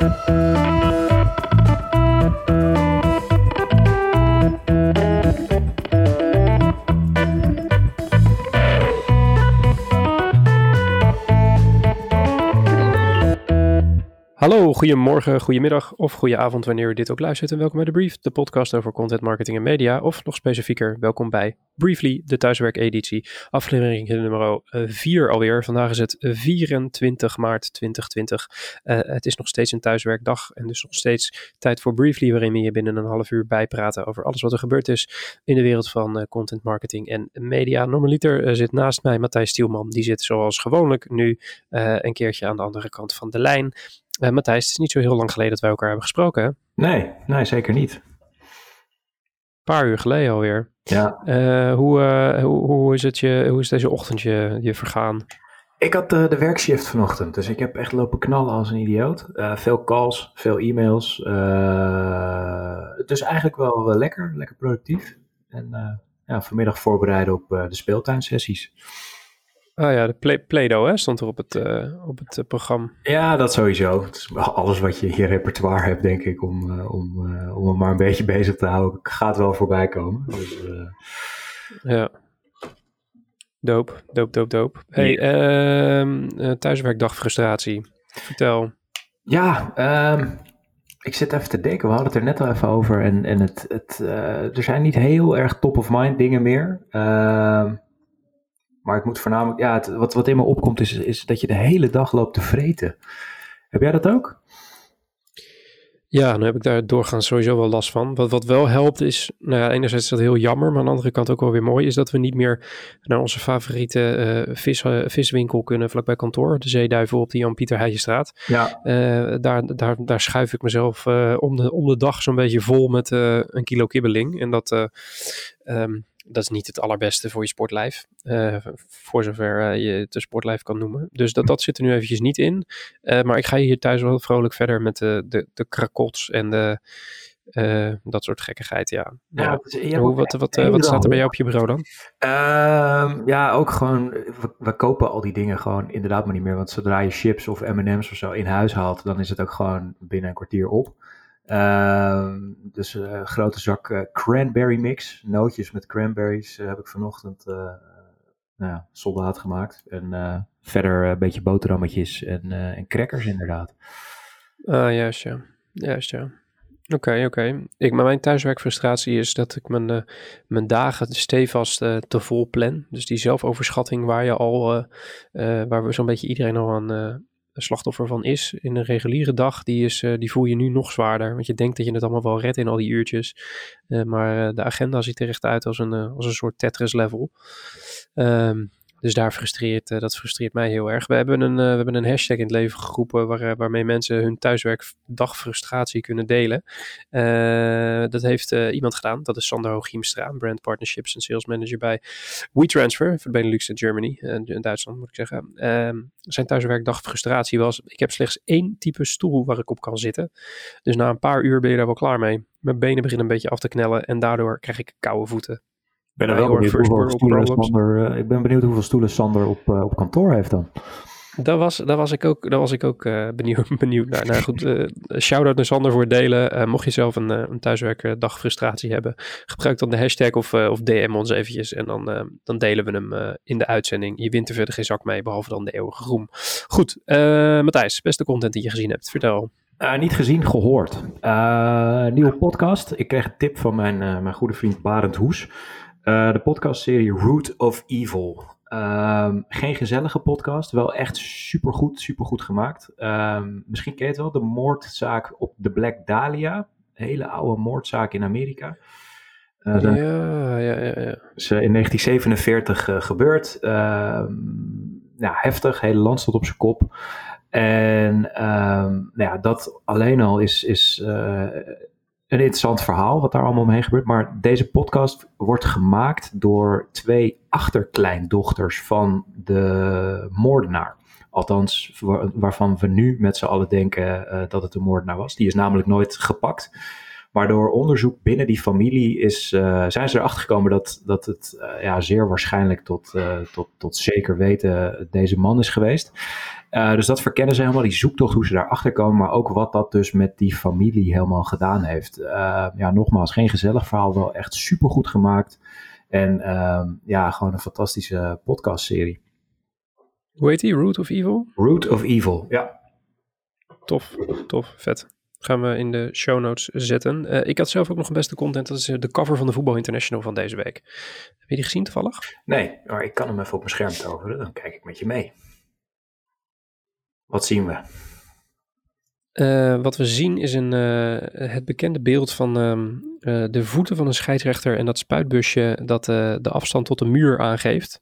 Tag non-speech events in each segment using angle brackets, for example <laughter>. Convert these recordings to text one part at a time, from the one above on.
Thank you. Hallo, goedemorgen, goedemiddag of goedenavond wanneer u dit ook luistert en welkom bij de Brief, de podcast over content marketing en media of nog specifieker, welkom bij Briefly, de thuiswerk-editie, aflevering nummer 4 alweer. Vandaag is het 24 maart 2020. Uh, het is nog steeds een thuiswerkdag en dus nog steeds tijd voor Briefly waarin we je binnen een half uur bijpraten over alles wat er gebeurd is in de wereld van uh, content marketing en media. Normaliter uh, zit naast mij Matthijs Stielman, die zit zoals gewoonlijk nu een keertje aan de andere kant van de lijn. Uh, Matthijs, het is niet zo heel lang geleden dat wij elkaar hebben gesproken. Hè? Nee, nee, zeker niet. Een paar uur geleden alweer. Ja. Uh, hoe, uh, hoe, hoe, is het je, hoe is deze ochtend je, je vergaan? Ik had de werkshift vanochtend, dus ik heb echt lopen knallen als een idioot. veel calls, veel e-mails. dus eigenlijk wel lekker, lekker productief. En ja, vanmiddag voorbereiden op de speeltuinsessies. Ah ja, de play, Play-Doh hè, stond er op het, uh, op het uh, programma. Ja, dat sowieso. Het is alles wat je in je repertoire hebt, denk ik, om, uh, om, om hem maar een beetje <laughs> bezig te houden, gaat wel voorbij komen. Dus, ja. Doop, doop, doop, doop. Hey, uh, thuiswerkdag frustratie. Vertel. Ja, um, ik zit even te denken. We hadden het er net al even over. En, en het, het, er zijn niet heel erg top of mind dingen meer. Uh, maar ik moet voornamelijk, ja, het, wat, wat in me opkomt is, is dat je de hele dag loopt te vreten. Heb jij dat ook? Ja, dan heb ik daar doorgaans sowieso wel last van. Wat, wat wel helpt is, nou ja, enerzijds is dat heel jammer, maar aan de andere kant ook wel weer mooi, is dat we niet meer naar onze favoriete uh, vis, uh, viswinkel kunnen vlakbij kantoor, de Zeeduivel op de Jan-Pieter Heijenstraat. Ja. Uh, daar, daar, daar schuif ik mezelf om, de, om de dag zo'n beetje vol met een kilo kibbeling. En dat, um, dat is niet het allerbeste voor je sportlijf. Uh, voor zover uh, je het een sportlijf kan noemen. Dus dat, dat zit er nu eventjes niet in. Uh, maar ik ga hier thuis wel vrolijk verder met de, de, de krakots en de, dat soort gekkigheid. Ja. ja, ja. Hoe, wat, wat, wat staat er bij jou op je bureau dan? Ehm, ja, ook gewoon. We, we, kopen al die dingen gewoon inderdaad maar niet meer. Want zodra je chips of MM's of zo in huis haalt, dan is het ook gewoon binnen een kwartier op. Uh, dus een uh, grote zak uh, cranberry mix. Nootjes met cranberries uh, heb ik vanochtend nou, soldaat gemaakt. En verder een beetje boterhammetjes en, en crackers inderdaad. Ah, juist ja. Juist ja. Oké, oké. Ik, maar mijn thuiswerkfrustratie is dat ik mijn, mijn dagen stevast te vol plan. Dus die zelfoverschatting waar je al, waar we zo'n beetje iedereen al aan slachtoffer van is in een reguliere dag, die, is, uh, die voel je nu nog zwaarder. Want je denkt dat je het allemaal wel redt in al die uurtjes. Uh, maar uh, de agenda ziet er echt uit als een, als een soort Tetris level. Um, dus daar frustreert, uh, dat frustreert mij heel erg. We hebben een, uh, we hebben een hashtag in het leven geroepen waar, uh, waarmee mensen hun thuiswerkdagfrustratie kunnen delen. dat heeft iemand gedaan, dat is Sander Hooghiemstra, brand partnerships en sales manager bij WeTransfer, voor Benelux in Germany, in Duitsland moet ik zeggen. Ehm, zijn thuiswerkdagfrustratie was, ik heb slechts één type stoel waar ik op kan zitten. Dus na een paar uur ben je daar wel klaar mee. Mijn benen beginnen een beetje af te knellen en daardoor krijg ik koude voeten ben er wel benieuwd hoeveel stoelen Sander, uh, ik ben benieuwd hoeveel stoelen Sander op, uh, op kantoor heeft dan. Daar was, daar was ik ook, daar was ik ook uh, benieuwd, <laughs> benieuwd naar. Nou goed, uh, shout-out naar Sander voor het delen. Uh, mocht je zelf een, een thuiswerkdag frustratie hebben, gebruik dan de hashtag of, of DM ons eventjes. En dan, dan delen we hem in de uitzending. Je wint er verder geen zak mee, behalve dan de eeuwige roem. Goed, Matthijs, beste content die je gezien hebt. Vertel. niet gezien, gehoord. nieuwe podcast. Ik kreeg een tip van mijn, mijn goede vriend Barend Hoes. Uh, de podcastserie Root of Evil. Um, geen gezellige podcast, wel echt supergoed, supergoed gemaakt. Um, misschien ken je het wel, de moordzaak op de Black Dahlia. Hele oude moordzaak in Amerika. Uh, ja, ja, ja, ja. Is in 1947 uh, gebeurd. Ja, heftig, hele land stond op zijn kop. En nou ja, dat alleen al is, is een interessant verhaal wat daar allemaal omheen gebeurt. Maar deze podcast wordt gemaakt door twee achterkleindochters van de moordenaar. Althans, waarvan we nu met z'n allen denken uh, dat het een moordenaar was. Die is namelijk nooit gepakt. Maar door onderzoek binnen die familie is, zijn ze erachter gekomen dat, dat het ja, zeer waarschijnlijk tot, tot, tot zeker weten deze man is geweest. dus dat verkennen ze helemaal, die zoektocht, hoe ze daarachter komen, maar ook wat dat dus met die familie helemaal gedaan heeft. ja, nogmaals, geen gezellig verhaal, wel echt supergoed gemaakt. En ehm, ja, gewoon een fantastische podcastserie. Hoe heet die? Root of Evil? Root of Evil, ja. Tof, tof, vet. Gaan we in de show notes zetten. Uh, ik had zelf ook nog een beste content. Dat is eh, de cover van de Voetbal International van deze week. Heb je die gezien toevallig? Nee, maar ik kan hem even op mijn scherm toveren. Dan kijk ik met je mee. Wat zien we? Uh, wat we zien is een, het bekende beeld van ehm, de voeten van een scheidsrechter en dat spuitbusje dat de afstand tot de muur aangeeft.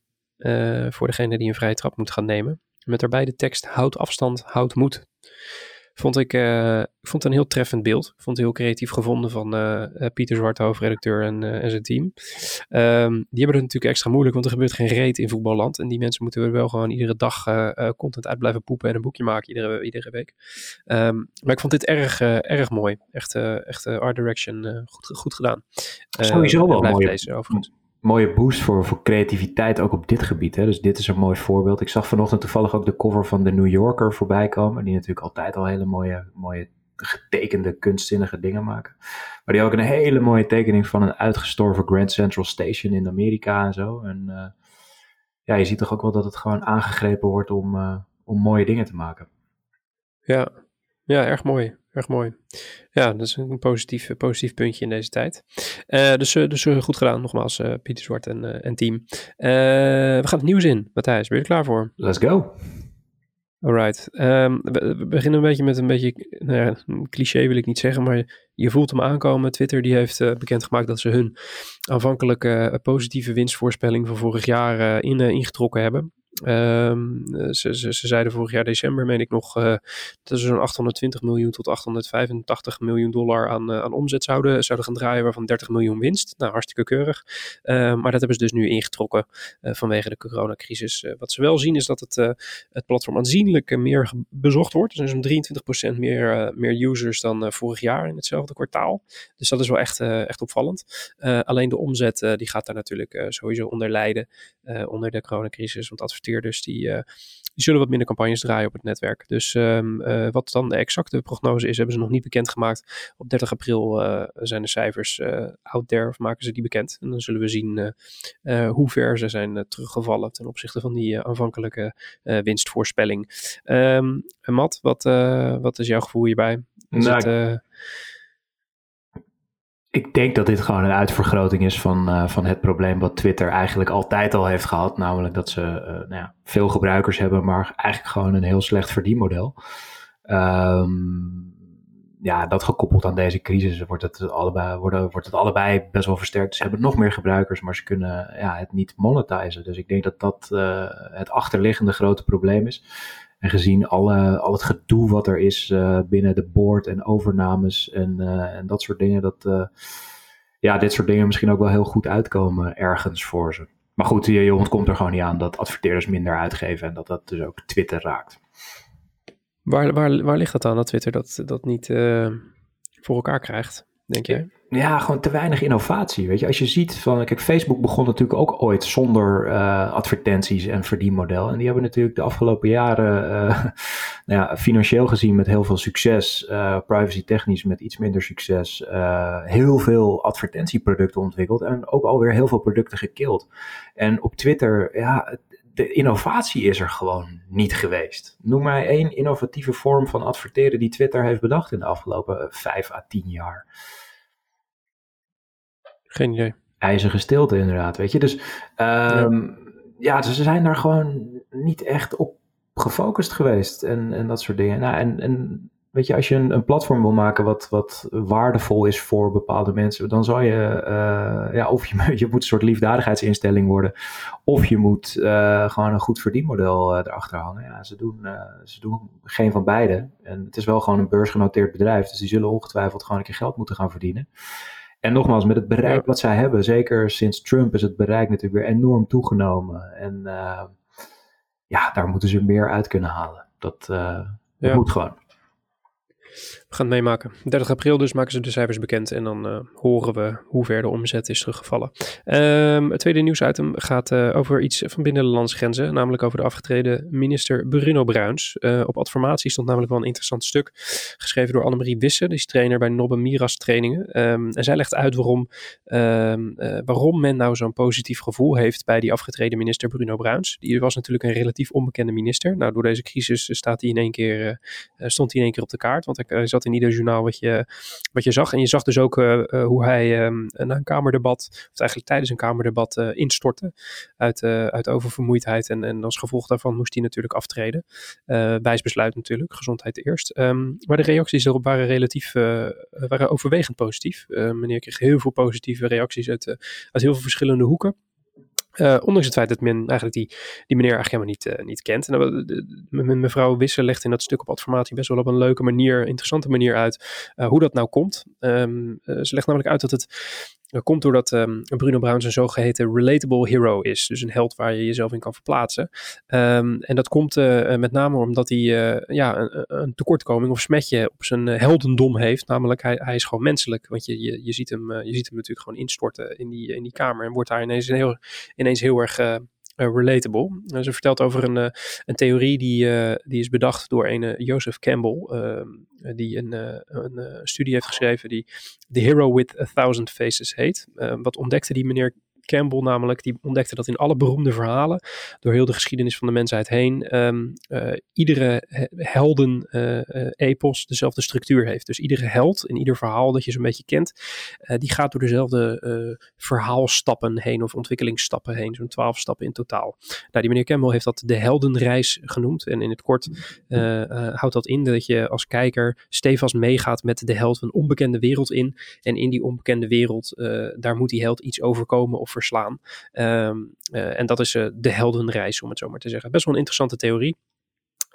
voor degene die een vrije trap moet gaan nemen. Met daarbij de tekst houd afstand, houd moed. Vond ik, uh, ik vond het een heel treffend beeld. Ik vond het heel creatief gevonden van uh, Pieter Zwart, hoofdredacteur en, en zijn team. Um, die hebben het natuurlijk extra moeilijk, want er gebeurt geen reet in voetballand. En die mensen moeten er wel gewoon iedere dag content uit blijven poepen en een boekje maken iedere, iedere week. Um, maar ik vond dit erg, erg mooi. Echt, echt art direction goed, goed gedaan. Sowieso wel mooi. Lezen, overigens mooie boost voor, voor creativiteit ook op dit gebied. Hè? Dus dit is een mooi voorbeeld. Ik zag vanochtend toevallig ook de cover van de New Yorker voorbij komen. Die natuurlijk altijd al hele mooie, mooie getekende, kunstzinnige dingen maken. Maar die ook een hele mooie tekening van een uitgestorven Grand Central Station in Amerika en zo. En uh, ja, je ziet toch ook wel dat het gewoon aangegrepen wordt om, uh, om mooie dingen te maken. Ja, ja erg mooi. Erg mooi. Ja, dat is een positief, positief puntje in deze tijd. Uh, dus, dus goed gedaan, nogmaals, uh, Pieter Zwart en, en team. we gaan het nieuws in. Matthijs, ben je er klaar voor? Let's go. Alright. Um, we, beginnen een beetje met een beetje, nou ja, een cliché wil ik niet zeggen, maar je voelt hem aankomen. Twitter die heeft bekendgemaakt dat ze hun aanvankelijke positieve winstvoorspelling van vorig jaar in, ingetrokken hebben. Um, ze, ze, ze, zeiden vorig jaar december, meen ik nog, uh, dat ze zo'n 820 miljoen tot 885 miljoen dollar aan, uh, aan omzet zouden, zouden gaan draaien, waarvan 30 miljoen winst. Nou, hartstikke keurig. Uh, maar dat hebben ze dus nu ingetrokken vanwege de coronacrisis. wat ze wel zien is dat het, het platform aanzienlijk meer bezocht wordt. Dus zo'n 23% meer, meer users dan vorig jaar in hetzelfde kwartaal. Dus dat is wel echt, echt opvallend. alleen de omzet die gaat daar natuurlijk sowieso onder lijden, onder de coronacrisis. Want adverteren dus die, uh, die zullen wat minder campagnes draaien op het netwerk. Dus um, uh, wat dan de exacte prognose is, hebben ze nog niet bekendgemaakt. Op 30 april uh, zijn de cijfers out there, of maken ze die bekend. En dan zullen we zien hoe ver ze zijn teruggevallen ten opzichte van die aanvankelijke winstvoorspelling. Um, Matt, wat, wat is jouw gevoel hierbij? Is nou, het, ik denk dat dit gewoon een uitvergroting is van, uh, van het probleem wat Twitter eigenlijk altijd al heeft gehad. Namelijk dat ze uh, nou ja, veel gebruikers hebben, maar eigenlijk gewoon een heel slecht verdienmodel. Um, ja, dat gekoppeld aan deze crisis wordt het, allebei, worden, wordt het allebei best wel versterkt. Ze hebben nog meer gebruikers, maar ze kunnen ja, het niet monetizen. Dus ik denk dat dat uh, het achterliggende grote probleem is. En gezien alle, al het gedoe wat er is uh, binnen de board en overnames en, uh, en dat soort dingen, dat uh, ja, dit soort dingen misschien ook wel heel goed uitkomen ergens voor ze. Maar goed, je, je ontkomt er gewoon niet aan dat adverteerders minder uitgeven en dat dat dus ook Twitter raakt. Waar, waar, waar ligt dat aan dat Twitter dat, dat niet voor elkaar krijgt, denk jij? Ja, gewoon te weinig innovatie. Weet je, als je ziet van, kijk, Facebook begon natuurlijk ook ooit zonder uh, advertenties en verdienmodel. En die hebben natuurlijk de afgelopen jaren, uh, <laughs> nou ja, financieel gezien met heel veel succes, uh, privacy technisch met iets minder succes, heel veel advertentieproducten ontwikkeld en ook alweer heel veel producten gekild. En op Twitter, ja, de innovatie is er gewoon niet geweest. Noem mij één innovatieve vorm van adverteren die Twitter heeft bedacht in de afgelopen vijf à tien jaar. Geen idee. IJzige stilte inderdaad, weet je. Dus um, ja. ze zijn daar gewoon niet echt op gefocust geweest en, en dat soort dingen. Nou, en, en weet je, als je een, een platform wil maken wat, wat waardevol is voor bepaalde mensen, dan zou je, uh, ja, of je, <laughs> je moet een soort liefdadigheidsinstelling worden, of je moet uh, gewoon een goed verdienmodel uh, erachter hangen. Ja, ze doen, ze doen geen van beide. En het is wel gewoon een beursgenoteerd bedrijf, dus die zullen ongetwijfeld gewoon een keer geld moeten gaan verdienen. En nogmaals, met het bereik wat zij hebben, zeker sinds Trump is het bereik natuurlijk weer enorm toegenomen. En uh, ja, daar moeten ze meer uit kunnen halen. Dat, uh, dat moet gewoon. We gaan het meemaken. 30 april dus maken ze de cijfers bekend en dan uh, horen we hoe ver de omzet is teruggevallen. Um, het tweede nieuwsitem gaat uh, over iets van binnen de landsgrenzen, namelijk over de afgetreden minister Bruno Bruins. Uh, op Adformatie stond namelijk wel een interessant stuk, geschreven door Annemarie Wisse, die is trainer bij Nobbe Miras trainingen. Um, en zij legt uit waarom, um, waarom men nou zo'n positief gevoel heeft bij die afgetreden minister Bruno Bruins. Die was natuurlijk een relatief onbekende minister. Nou, door deze crisis staat hij in één keer, stond hij in één keer op de kaart, want hij zat in ieder journaal wat je, wat je zag. En je zag dus ook uh, hoe hij um, na een kamerdebat, of eigenlijk tijdens een kamerdebat, instortte uit, uit oververmoeidheid. En, en als gevolg daarvan moest hij natuurlijk aftreden. wijs besluit natuurlijk, gezondheid eerst. Um, maar de reacties erop waren relatief, waren overwegend positief. meneer kreeg heel veel positieve reacties uit, uit heel veel verschillende hoeken. Uh, ondanks het feit dat men eigenlijk die, die meneer eigenlijk helemaal niet, uh, niet kent. En mevrouw Wisser legt in dat stuk op adformatie best wel op een leuke manier, interessante manier uit uh, hoe dat nou komt. Um, ze legt namelijk uit dat het dat komt doordat um, Bruno Bruins een zogeheten relatable hero is. Dus een held waar je jezelf in kan verplaatsen. Um, en dat komt uh, met name omdat hij uh, ja, een, een, tekortkoming of smetje op zijn heldendom heeft. Namelijk, hij, hij is gewoon menselijk. Want je, je, je, ziet hem, je ziet hem natuurlijk gewoon instorten in die, in die kamer. En wordt daar ineens heel, ineens heel erg relatable. Uh, ze vertelt over een, uh, een theorie die, die is bedacht door een Joseph Campbell, ehm, die een, een studie heeft geschreven die The Hero with a Thousand Faces heet. Ehm, wat ontdekte die meneer Campbell namelijk, die ontdekte dat in alle beroemde verhalen, door heel de geschiedenis van de mensheid heen, um, uh, iedere helden-epos uh, dezelfde structuur heeft. Dus iedere held in ieder verhaal dat je zo'n beetje kent, die gaat door dezelfde verhaalstappen heen of ontwikkelingsstappen heen, zo'n twaalf stappen in totaal. Nou, die meneer Campbell heeft dat de heldenreis genoemd en in het kort houdt dat in dat je als kijker stevast meegaat met de held een onbekende wereld in en in die onbekende wereld, daar moet die held iets overkomen of verslaan. Um, uh, en dat is uh, de heldenreis, om het zo maar te zeggen. Best wel een interessante theorie.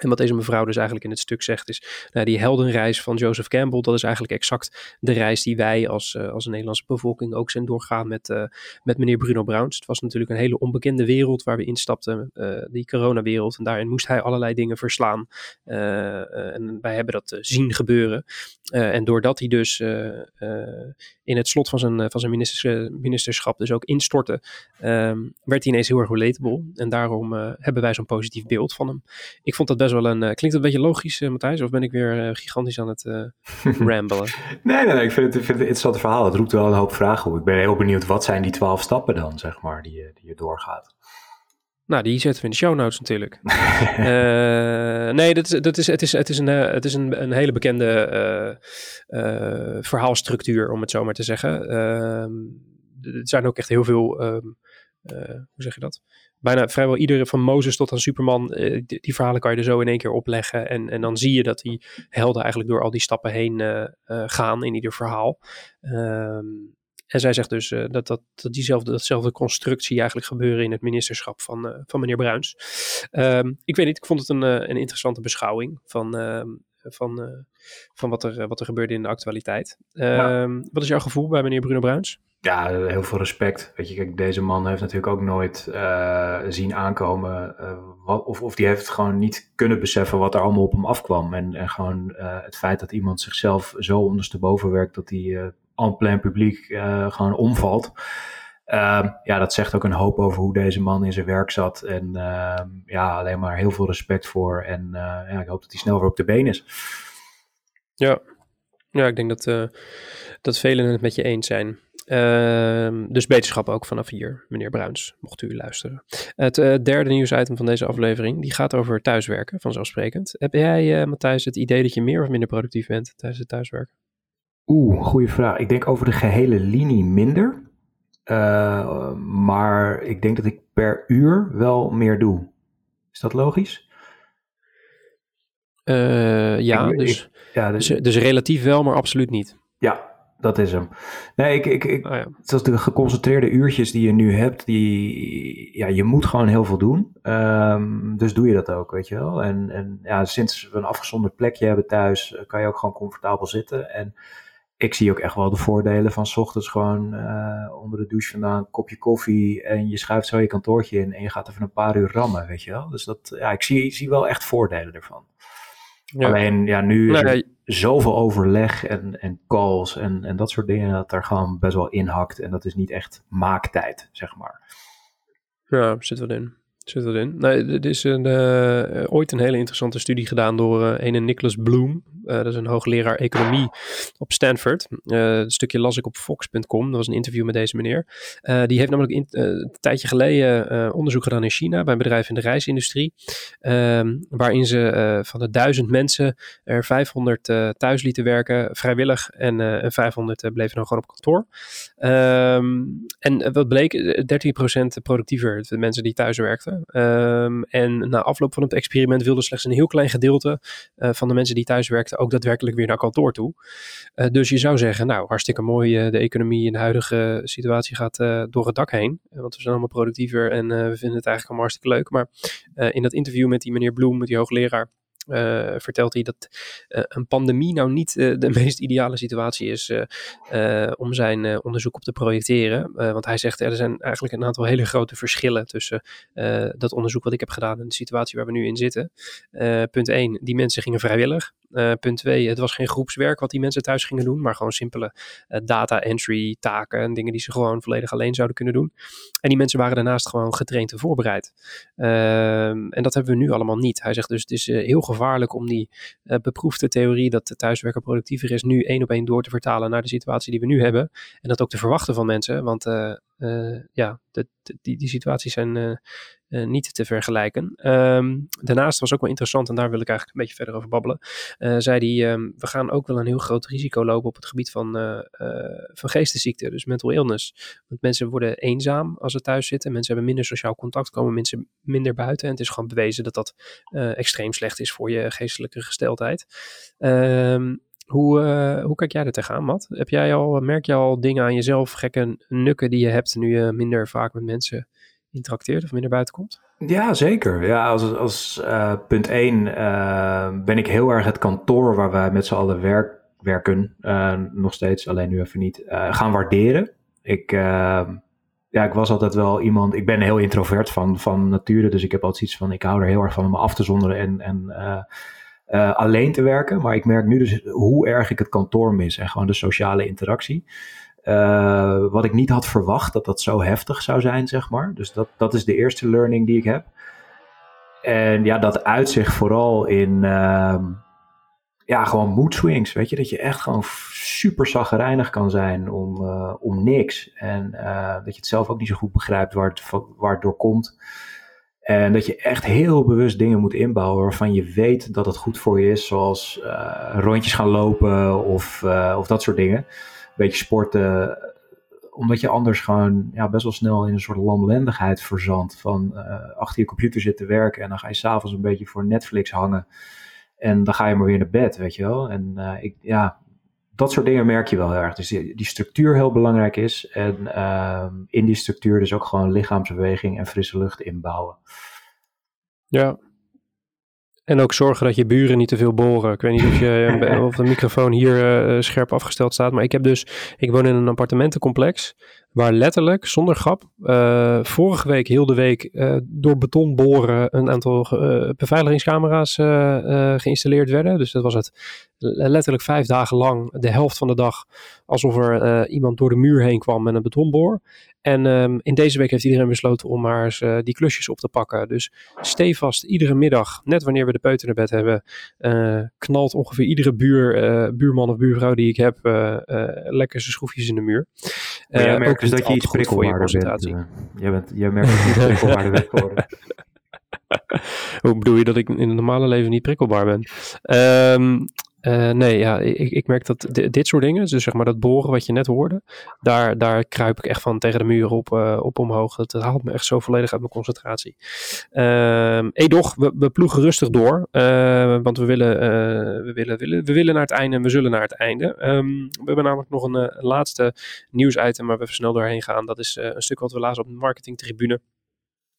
En wat deze mevrouw dus eigenlijk in het stuk zegt is, nou, die heldenreis van Joseph Campbell, dat is eigenlijk exact de reis die wij als, uh, als Nederlandse bevolking ook zijn doorgaan met, uh, met meneer Bruno Bruins. Het was natuurlijk een hele onbekende wereld waar we instapten, uh, die coronawereld. En daarin moest hij allerlei dingen verslaan. en wij hebben dat zien gebeuren. en doordat hij dus in het slot van zijn, van zijn ministers, ministerschap dus ook instortte, um, werd hij ineens heel erg relatable. En daarom hebben wij zo'n positief beeld van hem. Ik vond dat best wel een. Uh, klinkt het een beetje logisch, uh, Matthijs? Of ben ik weer uh, gigantisch aan het <laughs> rambelen? nee, nee, nee, ik vind het, ik vind het een interessante verhaal. Het roept wel een hoop vragen op. Ik ben heel benieuwd, wat zijn die twaalf stappen dan, zeg maar, die, die je doorgaat? Nou, die zetten we in de show notes natuurlijk. <laughs> nee, dat is, dat is, het is, het is, een, het is een, een hele bekende verhaalstructuur, om het zo maar te zeggen. Ehm, er zijn ook echt heel veel. Um, hoe zeg je dat? Bijna vrijwel iedere van Mozes tot aan Superman, uh, die, verhalen kan je er zo in één keer opleggen. En, en dan zie je dat die helden eigenlijk door al die stappen heen uh, uh, gaan in ieder verhaal. Um, en zij zegt dus dat, dat, dat diezelfde, datzelfde constructie eigenlijk gebeuren in het ministerschap van, van meneer Bruins. Um, ik weet niet, ik vond het een, een interessante beschouwing van, van, van wat, er, wat er gebeurde in de actualiteit. Ja. Ehm, wat is jouw gevoel bij meneer Bruno Bruins? Ja, heel veel respect. Weet je, kijk, deze man heeft natuurlijk ook nooit uh, zien aankomen. Uh, wat, of, of die heeft gewoon niet kunnen beseffen wat er allemaal op hem afkwam. En, en gewoon uh, het feit dat iemand zichzelf zo ondersteboven werkt dat hij en plein publiek gewoon omvalt. Ehm, ja, dat zegt ook een hoop over hoe deze man in zijn werk zat. En ehm, ja, alleen maar heel veel respect voor. En ja, ik hoop dat hij snel weer op de been is. Ja, ja ik denk dat, dat velen het met je eens zijn. Uh, dus beterschap ook vanaf hier, meneer Bruins, mocht u luisteren. Het uh, derde nieuwsitem van deze aflevering, die gaat over thuiswerken, vanzelfsprekend. Heb jij, uh, Matthijs, het idee dat je meer of minder productief bent tijdens het thuiswerken? Oeh, goede vraag. Ik denk over de gehele linie minder. Uh, maar ik denk dat ik per uur wel meer doe. Is dat logisch? ja, ik, dus, ik, ja dus, dus, dus relatief wel, maar absoluut niet. Ja, dat is hem. Nee, ik, ik, ik, oh ja. zoals de geconcentreerde uurtjes die je nu hebt, die, ja, je moet gewoon heel veel doen. Um, dus doe je dat ook, weet je wel. En, en ja, sinds we een afgezonderd plekje hebben thuis, eh, kan je ook gewoon comfortabel zitten. En ik zie ook echt wel de voordelen van s ochtends gewoon uh, onder de douche vandaan, een kopje koffie en je schuift zo je kantoortje in en je gaat even een paar uur rammen, weet je wel. Dus dat, ja, ik zie, zie wel echt voordelen ervan. Alleen ja, nu is er zoveel overleg en, en calls en, en dat soort dingen dat er gewoon best wel inhakt. En dat is niet echt maaktijd, zeg maar. Ja, zit wel in. Zit erin. Nee, er is een, uh, ooit een hele interessante studie gedaan door uh, een Nicholas Bloom. Uh, dat is een hoogleraar economie op Stanford. een stukje las ik op Fox.com. Dat was een interview met deze meneer. die heeft namelijk in, een tijdje geleden onderzoek gedaan in China bij een bedrijf in de reisindustrie. Ehm, waarin ze van de duizend mensen er 500 thuis lieten werken, vrijwillig. En 500 bleven dan gewoon op kantoor. Ehm, en wat bleek, 13% productiever, de mensen die thuis werkten. Ehm, en na afloop van het experiment wilde slechts een heel klein gedeelte uh, van de mensen die thuis werkten ook daadwerkelijk weer naar kantoor toe. Uh, dus je zou zeggen, nou hartstikke mooi, uh, de economie in de huidige situatie gaat door het dak heen. want we zijn allemaal productiever en we vinden het eigenlijk allemaal hartstikke leuk. Maar in dat interview met die meneer Bloem, met die hoogleraar, uh, vertelt hij dat uh, een pandemie nou niet uh, de <laughs> meest ideale situatie is om zijn onderzoek op te projecteren. want hij zegt er zijn eigenlijk een aantal hele grote verschillen tussen dat onderzoek wat ik heb gedaan en de situatie waar we nu in zitten. punt 1, die mensen gingen vrijwillig. punt 2, het was geen groepswerk wat die mensen thuis gingen doen, maar gewoon simpele data entry taken en dingen die ze gewoon volledig alleen zouden kunnen doen. En die mensen waren daarnaast gewoon getraind en voorbereid. Ehm, en dat hebben we nu allemaal niet. Hij zegt dus het is heel gevaarlijk om die uh, beproefde theorie dat de thuiswerken productiever is, nu één op één door te vertalen naar de situatie die we nu hebben. En dat ook te verwachten van mensen, want uh, ja, de, die, die situaties zijn uh, niet te vergelijken. Um, daarnaast was ook wel interessant, en daar wil ik eigenlijk een beetje verder over babbelen. Zei hij, um, we gaan ook wel een heel groot risico lopen op het gebied van, van geestesziekten, dus mental illness. Want mensen worden eenzaam als ze thuis zitten. Mensen hebben minder sociaal contact, komen mensen minder buiten. En het is gewoon bewezen dat dat extreem slecht is voor je geestelijke gesteldheid. Um, hoe, uh, hoe kijk jij er tegenaan, Matt? Heb jij al, merk je al dingen aan jezelf, gekke nukken die je hebt nu je minder vaak met mensen interacteert of minder buiten komt? Ja, zeker. Ja, als, als uh, punt 1 uh, eh, ben ik heel erg het kantoor waar wij met z'n allen werk, werken, nog steeds, alleen nu even niet, gaan waarderen. Ik, ja, ik was altijd wel iemand, ik ben heel introvert van, van nature, dus ik heb altijd iets van, ik hou er heel erg van om me af te zonderen en, en alleen te werken. Maar ik merk nu dus hoe erg ik het kantoor mis en gewoon de sociale interactie. Uh, wat ik niet had verwacht dat dat zo heftig zou zijn, zeg maar. Dus dat, dat is de eerste learning die ik heb. En ja, dat uitzicht vooral in uh, ja, gewoon mood swings. Weet je, dat je echt gewoon super zagrijnig kan zijn om, uh, om niks. En dat je het zelf ook niet zo goed begrijpt waar het, waar het door komt. En dat je echt heel bewust dingen moet inbouwen waarvan je weet dat het goed voor je is. Zoals rondjes gaan lopen of, of dat soort dingen beetje sporten. Omdat je anders gewoon ja, best wel snel in een soort lamlendigheid verzandt. Van achter je computer zitten werken en dan ga je s'avonds een beetje voor Netflix hangen. En dan ga je maar weer naar bed, weet je wel. En ik, ja, dat soort dingen merk je wel heel erg. Dus die, die structuur heel belangrijk is. En uh, in die structuur dus ook gewoon lichaamsbeweging en frisse lucht inbouwen. Ja, en ook zorgen dat je buren niet te veel boren. Ik weet niet of, je, <laughs> of de microfoon hier uh, scherp afgesteld staat. Maar ik heb dus, ik woon in een appartementencomplex. Waar letterlijk, zonder grap, uh, vorige week, heel de week, uh, door beton boren een aantal beveiligingscamera's geïnstalleerd werden. Dus dat was het letterlijk vijf dagen lang, de helft van de dag, alsof er iemand door de muur heen kwam met een betonboor. En um, in deze week heeft iedereen besloten om maar eens uh, die klusjes op te pakken. Dus stevast, iedere middag, net wanneer we de peuter naar bed hebben, uh, knalt ongeveer iedere buur, uh, buurman of buurvrouw die ik heb lekker zijn schroefjes in de muur. Maar jij merkt dus dat je iets prikkelbaarder bent. jij, bent jij merkt dat je <laughs> prikkelbaarder bent geworden. <laughs> Hoe bedoel je dat ik in het normale leven niet prikkelbaar ben? Um, uh, nee, ja, ik, ik merk dat dit soort dingen, dus zeg maar dat boren wat je net hoorde, daar, daar kruip ik echt van tegen de muur op, uh, op omhoog. Dat, haalt me echt zo volledig uit mijn concentratie. Uh, edoch, we, we ploegen rustig door, uh, want we willen, we, willen, willen, we willen naar het einde en we zullen naar het einde. Um, we hebben namelijk nog een, een laatste nieuwsitem waar we even snel doorheen gaan. Dat is een stuk wat we lazen op de marketingtribune.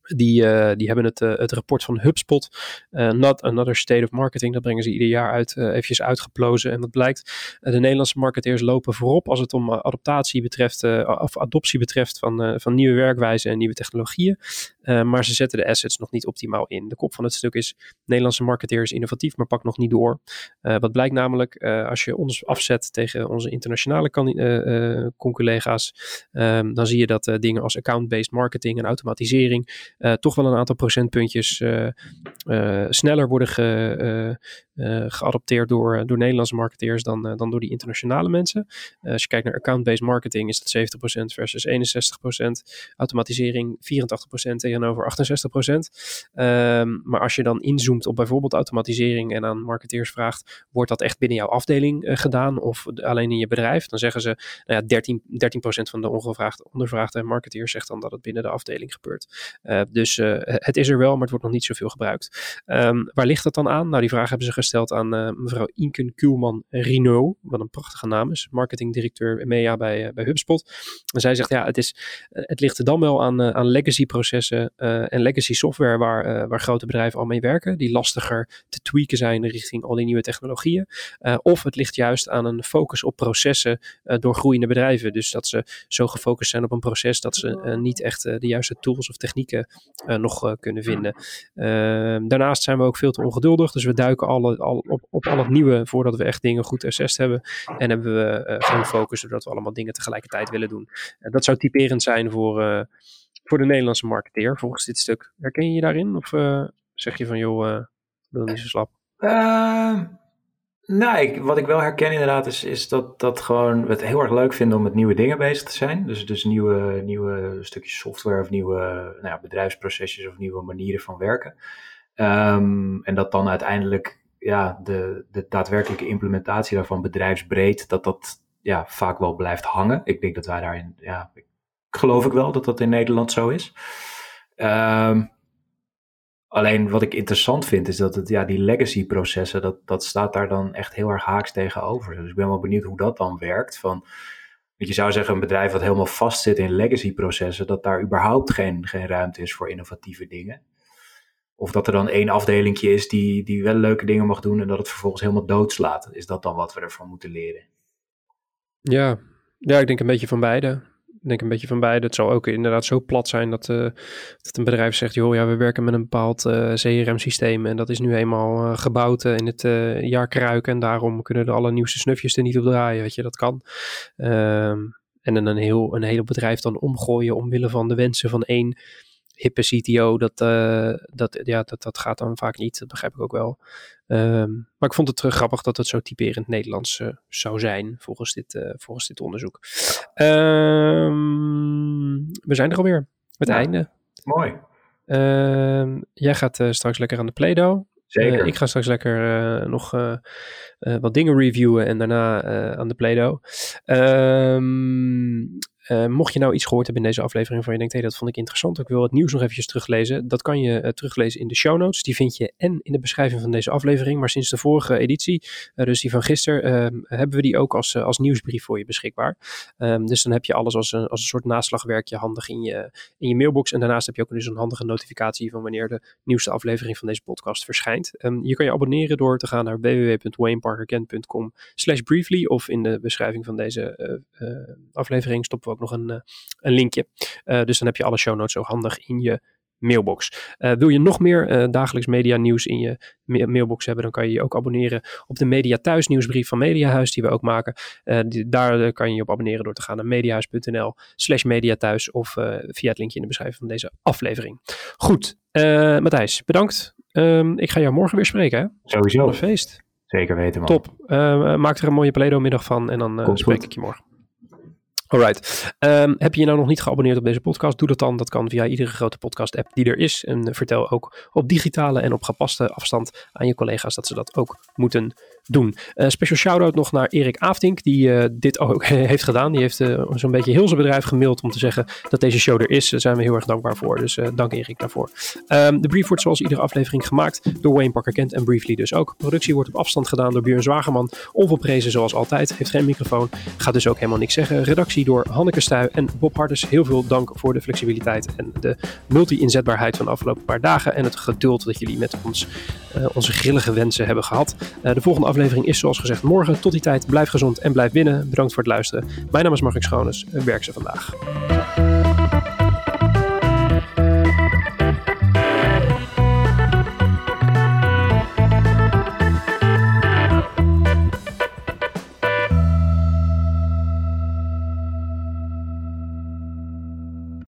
Die, uh, die hebben het, uh, het rapport van HubSpot, uh, Not Another State of Marketing, dat brengen ze ieder jaar uit, eventjes uitgeplozen. En wat blijkt, de Nederlandse marketeers lopen voorop als het om adaptatie betreft, of adoptie betreft van, van nieuwe werkwijzen en nieuwe technologieën. Maar ze zetten de assets nog niet optimaal in. De kop van het stuk is, Nederlandse marketeer is innovatief, maar pakt nog niet door. wat blijkt namelijk, als je ons afzet tegen onze internationale conculega's, um, dan zie je dat dingen als account-based marketing en automatisering toch wel een aantal procentpuntjes sneller worden ge, geadopteerd door, door Nederlandse marketeers dan, dan door die internationale mensen. Als je kijkt naar account-based marketing is dat 70% versus 61%. Automatisering 84% tegenover 68%. Um, maar als je dan inzoomt op bijvoorbeeld automatisering en aan marketeers vraagt, wordt dat echt binnen jouw afdeling gedaan of alleen in je bedrijf? Dan zeggen ze, nou ja, 13, 13% van de ongevraagde, ondervraagde marketeers zegt dan dat het binnen de afdeling gebeurt. dus het is er wel, maar het wordt nog niet zoveel gebruikt. Um, waar ligt dat dan aan? Nou, die vraag hebben ze gesteld aan mevrouw Inken Kuhlman Rino, wat een prachtige naam is, marketingdirecteur EMEA bij, bij HubSpot. En zij zegt, ja, het, is, het ligt er dan wel aan, aan legacy processen en legacy software waar, waar grote bedrijven al mee werken, die lastiger te tweaken zijn richting al die nieuwe technologieën. of het ligt juist aan een focus op processen door groeiende bedrijven. Dus dat ze zo gefocust zijn op een proces dat ze niet echt de juiste tools of technieken nog kunnen vinden. Ehm, daarnaast zijn we ook veel te ongeduldig, dus we duiken alle al, op, op al het nieuwe voordat we echt dingen goed assessed hebben. En hebben we geen focus, zodat we allemaal dingen tegelijkertijd willen doen. Dat zou typerend zijn voor, voor de Nederlandse marketeer, volgens dit stuk. Herken je je daarin? Of zeg je van, joh, wil niet zo slap? Ehm, nou, ik, wat ik wel herken inderdaad is, is dat, dat gewoon we het heel erg leuk vinden om met nieuwe dingen bezig te zijn. Dus, dus nieuwe, nieuwe stukjes software of nieuwe nou ja, bedrijfsprocesjes of nieuwe manieren van werken. Um, en dat dan uiteindelijk ja, de, de daadwerkelijke implementatie daarvan bedrijfsbreed, dat dat ja, vaak wel blijft hangen. Ik denk dat wij daarin, ja, geloof ik wel dat dat in Nederland zo is. Um, alleen wat ik interessant vind is dat het, ja, die legacy processen, dat, dat staat daar dan echt heel erg haaks tegenover. Dus ik ben wel benieuwd hoe dat dan werkt. Van, je zou zeggen, een bedrijf wat helemaal vastzit in legacy processen, dat daar überhaupt geen, geen ruimte is voor innovatieve dingen. Of dat er dan één afdelingje is die, die wel leuke dingen mag doen en dat het vervolgens helemaal doodslaat. Is dat dan wat we ervan moeten leren? Ja, ja ik denk een beetje van beide. Denk een beetje van beide. Het zal ook inderdaad zo plat zijn dat, uh, dat een bedrijf zegt: joh, ja, we werken met een bepaald eh, CRM-systeem. En dat is nu eenmaal uh, gebouwd in het jaar kruiken. En daarom kunnen de allernieuwste snufjes er niet op draaien. Weet je, dat kan. Ehm, en dan een heel, een heel bedrijf dan omgooien omwille van de wensen van één hippe CTO, dat, uh, dat, ja, dat, dat gaat dan vaak niet. Dat begrijp ik ook wel. Um, maar ik vond het terug grappig dat het zo typerend Nederlands uh, zou zijn, volgens dit, uh, volgens dit onderzoek. Um, we zijn er alweer. Het ja, einde. Mooi. Um, jij gaat straks lekker aan de Play-Doh. Zeker. ik ga straks lekker nog wat dingen reviewen en daarna aan de Play-Doh. Uh, mocht je nou iets gehoord hebben in deze aflevering van je denkt, hé, hey, dat vond ik interessant, ik wil het nieuws nog eventjes teruglezen. Dat kan je uh, teruglezen in de show notes. Die vind je en in de beschrijving van deze aflevering. Maar sinds de vorige editie, uh, dus die van gisteren, ehm, hebben we die ook als, als nieuwsbrief voor je beschikbaar. Um, dus dan heb je alles als een, als een soort naslagwerkje handig in je, in je mailbox. En daarnaast heb je ook dus een handige notificatie van wanneer de nieuwste aflevering van deze podcast verschijnt. Um, je kan je abonneren door te gaan naar www.wayneparkerkent.com slash briefly of in de beschrijving van deze eh, aflevering stoppen we ook nog een, eh, een linkje. Eh, dus dan heb je alle show notes zo handig in je mailbox. Uh, wil je nog meer uh, dagelijks media nieuws in je ma mailbox hebben, dan kan je je ook abonneren op de Media Thuis nieuwsbrief van Mediahuis die we ook maken. Uh, die, daar kan je je op abonneren door te gaan naar mediahuis.nl slash mediathuis of via het linkje in de beschrijving van deze aflevering. Goed, Matthijs, bedankt. Um, ik ga jou morgen weer spreken. Hè? Sowieso. Een feest. Zeker weten man. Top. maak er een mooie Play-Doh middag van en dan spreek goed. ik je morgen. Alright. Um, heb je je nou nog niet geabonneerd op deze podcast? Doe dat dan. Dat kan via iedere grote podcast app die er is. En vertel ook op digitale en op gepaste afstand aan je collega's dat ze dat ook moeten doen. Uh, special shout-out nog naar Erik Aftink, die uh, dit ook <laughs> heeft gedaan. Die heeft uh, zo'n beetje heel zijn bedrijf gemaild om te zeggen dat deze show er is. Daar zijn we heel erg dankbaar voor. Dus dank Erik daarvoor. Um, de brief wordt zoals iedere aflevering gemaakt door Wayne Parker Kent en Briefly dus ook. Productie wordt op afstand gedaan door Björn Zwageman. Onvolprezen zoals altijd. Heeft geen microfoon. Gaat dus ook helemaal niks zeggen. Redactie door Hanneke Stuy en Bob Hardes. Heel veel dank voor de flexibiliteit en de multi-inzetbaarheid van de afgelopen paar dagen. En het geduld dat jullie met ons onze grillige wensen hebben gehad. de volgende aflevering is zoals gezegd morgen. Tot die tijd, blijf gezond en blijf winnen. Bedankt voor het luisteren. Mijn naam is Mark Schoones. Werk ze vandaag.